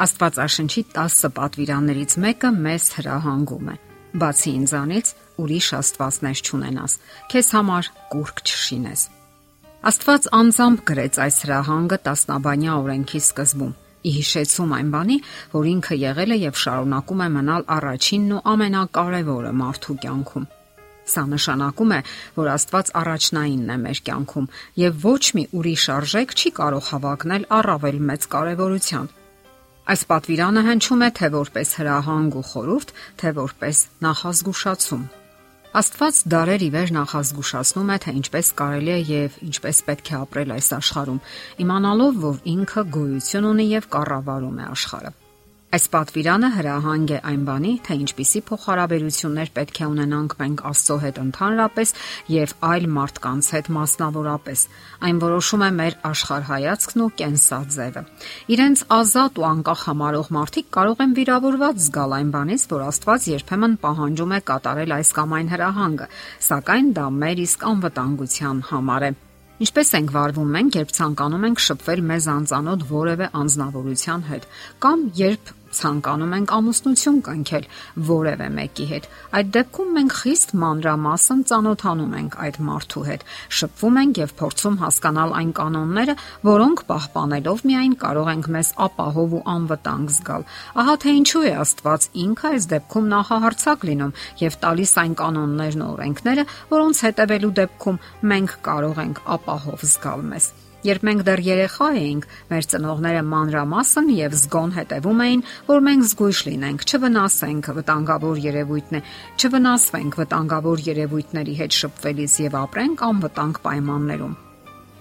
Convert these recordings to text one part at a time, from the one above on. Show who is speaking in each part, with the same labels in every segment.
Speaker 1: Աստվածաշնչի 10 պատվիրաններից մեկը մեզ հրահանգում է. Բացի ինձանից ուրիշ աստվածներ չունենաս։ Քեզ համար կուրք չշինես։ Աստված անձամբ գրեց այս հրահանգը տասնաբանյա օրենքի սկզբում՝ ի հիշեցում այն բանի, որ ինքը եղել է եւ շարունակում է մնալ առաջինն ու ամենակարևորը մարդու կյանքում։ Սա նշանակում է, որ Աստված առաջնայինն է մեր կյանքում եւ ոչ մի ուրիշ արժեք չի կարող հավակնել առավել մեծ կարեւորության։ Այս պատվիրանը հնչում է թե որպես հրահանգ ու խորհուրդ, թե որպես նախազգուշացում։ Աստված դարեր ի վեր նախազգուշացնում է, թե ինչպես կարելի է եւ ինչպես պետք է ապրել այս աշխարհում, իմանալով, որ ինքը գոյություն ունի եւ կառավարում է աշխարհը։ Այս պատվիրանը հրահանգ է այն բանի, թե ինչպիսի փոխհարաբերություններ պետք է ունենանք մենք Աստծո հետ ընդհանրապես եւ այլ մարդկանց հետ մասնավորապես։ Այն որոշում է մեր աշխարհայացքն ու կենսաձևը։ Իրենց ազատ ու անկախ համարող մարդիկ կարող են վիրավորված զգալ այն բանից, որ Աստված երբեմն պահանջում է կատարել այս կամ այն հրահանգը, սակայն դա մեր իսկ անվտանգության համար է։ Ինչպես ենք վարվում մենք, երբ ցանկանում ենք շփվել մեզ անծանոթ որևէ անznավորության հետ, կամ երբ ցանկանում ենք ամուսնություն կնքել որևէ մեկի հետ։ Այդ դեպքում մենք խիստ մանրամասն ծանոթանում ենք այդ մարդու հետ, շփվում ենք եւ փորձում հասկանալ այն կանոնները, որոնք պահպանելով միայն կարող ենք մեզ ապահով ու անվտանգ զգալ։ Ահա թե ինչու է Աստված ինքը այս դեպքում նախահարցակ լինում եւ տալիս այն կանոններն ու օրենքները, որոնց հետևելու դեպքում մենք կարող ենք ապահով զգալ մեզ։ Երբ մենք դեռ երեխա էինք, մեր ծնողները մանրամասն եւ զգոն հետևում էին, որ մենք զգույշ լինենք, չվնասենք վտանգավոր երևույթն է, չվնասվենք վտանգավոր երևույթների հետ շփվելիս եւ ապրենք անվտանգ պայմաններում։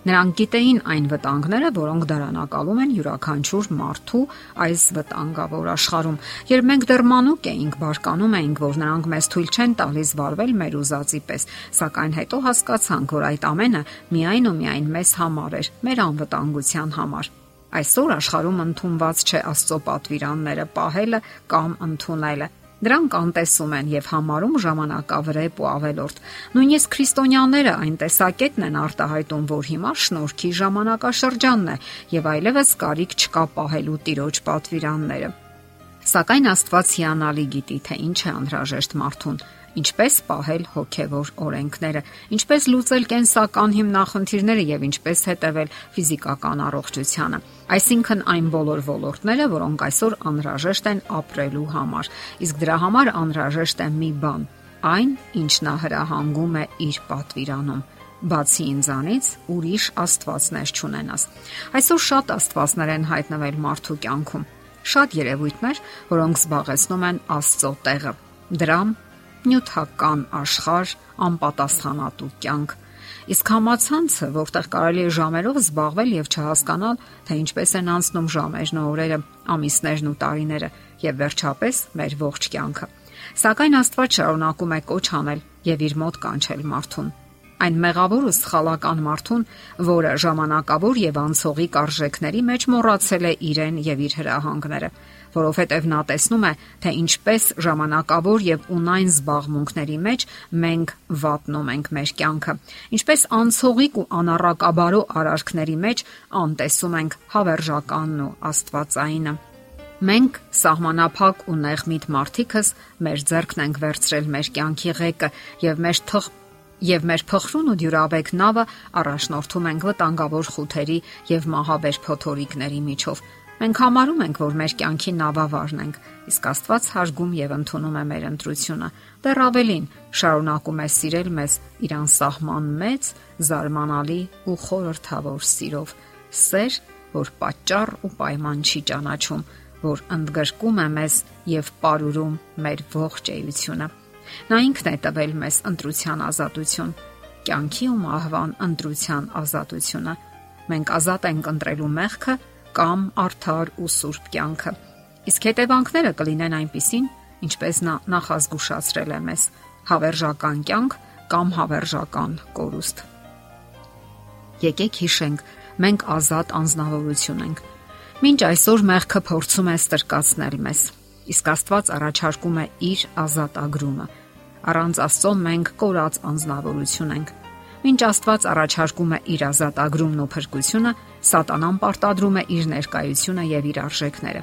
Speaker 1: Նրանք գիտեին այն վտանգները, որոնք դարանակալում են յուրաքանչյուր մարդու այս վտանգավոր աշխարհում։ Երբ մենք դեռ մանուկ էինք, բարկանում էինք, որ նրանք մեզ թույլ չեն տալիս վարվել մեր ուզածի պես, սակայն հետո հասկացանք, որ այդ ամենը միայն ու միայն մեզ համար էր, մեր անվտանգության համար։ Այսօր աշխարհում ընդունված չէ Աստծո պատվիրանները պահելը կամ ընդունելը Դրանք անտեսում են եւ համարում ժամանակավրեպ ու ավելորտ։ Նույնիսկ քրիստոնյաները այն տեսակետն են արտահայտում, որ հիմա շնորհքի ժամանակաշրջանն է եւ այլևս կարիք չկա պահելու տիրոջ պատվիրանները։ Սակայն Աստված հիանալի գիտի, թե ինչ է անհրաժեշտ մարդուն ինչպես պահել հոգևոր օրենքները, ինչպես լուծել կենսական հիմնախնդիրները եւ ինչպես հետևել ֆիզիկական առողջությանը։ Այսինքն այն բոլոր ոլորտները, որոնք այսօր անհրաժեշտ են ապրելու համար։ Իսկ դրա համար անհրաժեշտ է մի բան՝ այն, ինչ նա հրահանգում է իր պատվիրանում բացի ինձանից ուրիշ աստվածներ չունենաս։ Այսօր շատ աստվածներ են հայտնվել մարդու կյանքում։ Շատ երևույթներ, որոնք զբաղեցնում են Աստծո տեղը։ Դրամ, նյութական աշխարհ, անպատասխանատու կյանք։ Իսկ համացանցը, որտեղ կարելի է ժամերով զբաղվել եւ չհասկանալ, թե ինչպես են անցնում ժամերն ու օրերը, ամիսներն ու տարիները եւ վերջապես մեր ողջ կյանքը։ Սակայն Աստված շարունակում է կոչ անել եւ իր մոտ կանչել մարդուն այն մեղավոր ու սխալական մարդուն, որը ժամանակավոր եւ անցողի արժեքների մեջ մոռացել է իրեն եւ իր հրահանգները, որովհետեւ նա տեսնում է, թե ինչպես ժամանակավոր եւ ունայն զբաղմունքների մեջ մենք վատնում ենք մեր կյանքը, ինչպես անցողիկ ու անառակաբարո արարքների մեջ անտեսում ենք հավերժականն ու աստվածայինը։ Մենք սահմանափակ ու նեղմիտ մարդիկս մեր ձեռքն ենք վերցրել մեր կյանքի ղեկը եւ մեր թղ եւ մեր փխրուն ու դյուրաբեկ նավը առաջնորդում ենք վտանգավոր խութերի եւ մահաբեր փոթորիկների միջով։ Մենք համարում ենք, որ մեր կյանքի նավավարն ենք, իսկ Աստված հարգում եւ ընդունում է մեր ընտրությունը։ Դեռ ավելին, շարունակում է սիրել մեզ իր անսահման մեծ, զարմանալի ու խորհրդավոր սիրով։ Սեր, որ պատճառ ու պայման չի ճանաչում, որ ընդգրկում է մեզ եւ ապարուրում մեր ողջ էությունը։ Նա ինքն է տվել մեզ ընտրության ազատություն, կյանքի ու մահվան ընտրության ազատությունը։ Մենք ազատ ենք ընտրելու մեղքը կամ արդար ու սուրբ կյանքը։ Իսկ հետևանքները կլինեն այնպիսին, ինչպես նա նախազգուշացրել է մեզ՝ հավերժական կյանք կամ հավերժական կորուստ։ Եկեք հիշենք, մենք ազատ անznավորություն ենք։ Մինչ այսօր մեղքը փորձում է ստրկացնել մեզ, իսկ Աստված առաջարկում է իր ազատ ագրումը։ Առանց Աստծո մենք կորած անznավորություն ենք։ Մինչ Աստված առաջարկում է իր ազատ ագրումն ու փրկությունը, Սատանան պարտադրում է իր ներկայությունը եւ իր արժեքները։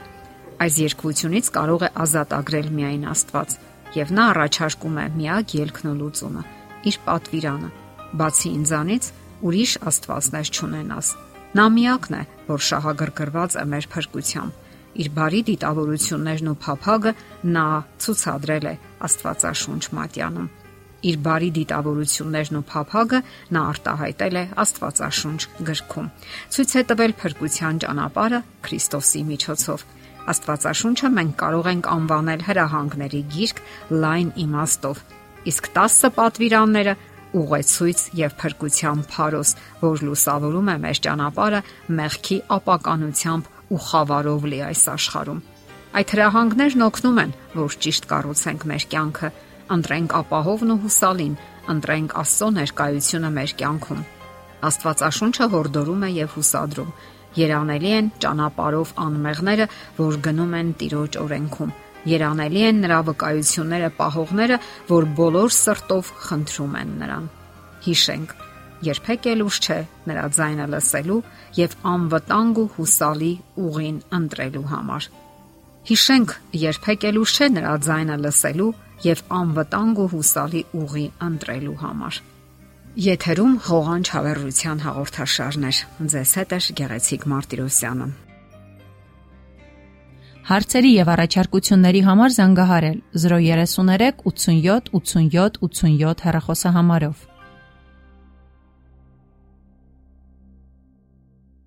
Speaker 1: Այս երկվությունից կարող է ազատ ագրել միայն Աստված, եւ նա առաջարկում է միակ ելքն ու լուծումը՝ իր պատվիրանը։ Բացի ինձանից ուրիշ Աստվածներ չունենաս։ Նա միակն է, որ շահագրգռված է մեր փրկությամբ։ Իր բարի դիտավորություններն ու փափագը նա ցուցադրել է Աստվածաշունչ մատյանում։ Իր բարի դիտավորություններն ու փափագը նա արտահայտել է Աստվածաշունչ գրքում։ Ցույց է տվել փրկության ճանապարհը Քրիստոսի միջոցով Աստվածաշունչը մենք կարող ենք անվանել հրահանգների գիրք լայն իմաստով, իսկ 10 պատվիրանները ուղեցույց եւ փրկության փարոս, որ լուսավորում է մեր ճանապարհը մեղքի ապականությամբ ու խավարով լի այս աշխարհում։ Այդ հրահանգներն օգնում են, որ ճիշտ կառուցենք մեր կյանքը, ընտրենք ապահովն ու հուսալին, ընտրենք Աստծո ներկայությունը մեր կյանքում։ Աստվածաշունչը հորդորում է եւ հուսադրում Երանելի են ճանապարով անմեղները, որ գնում են Տիրոջ օրենքում։ Երանելի են նրա վկայությունները պահողները, որ բոլոր սրտով խնդրում են նրան։ Հիշենք, երբեք էլ ուշ չէ նրա ձայնը լսելու եւ անվտանգ ու հուսալի ուղին ընտրելու համար։ Հիշենք, երբեք էլ ուշ չէ նրա ձայնը լսելու եւ անվտանգ ու հուսալի ուղի ընտրելու համար։ Եթերում հողանջ հավերության հաղորդաշարներ։ Ձեզ հետ է Գեղեցիկ Մարտիրոսյանը։
Speaker 2: Հարցերի եւ առաջարկությունների համար զանգահարել 033 87 87 87 հեռախոսահամարով։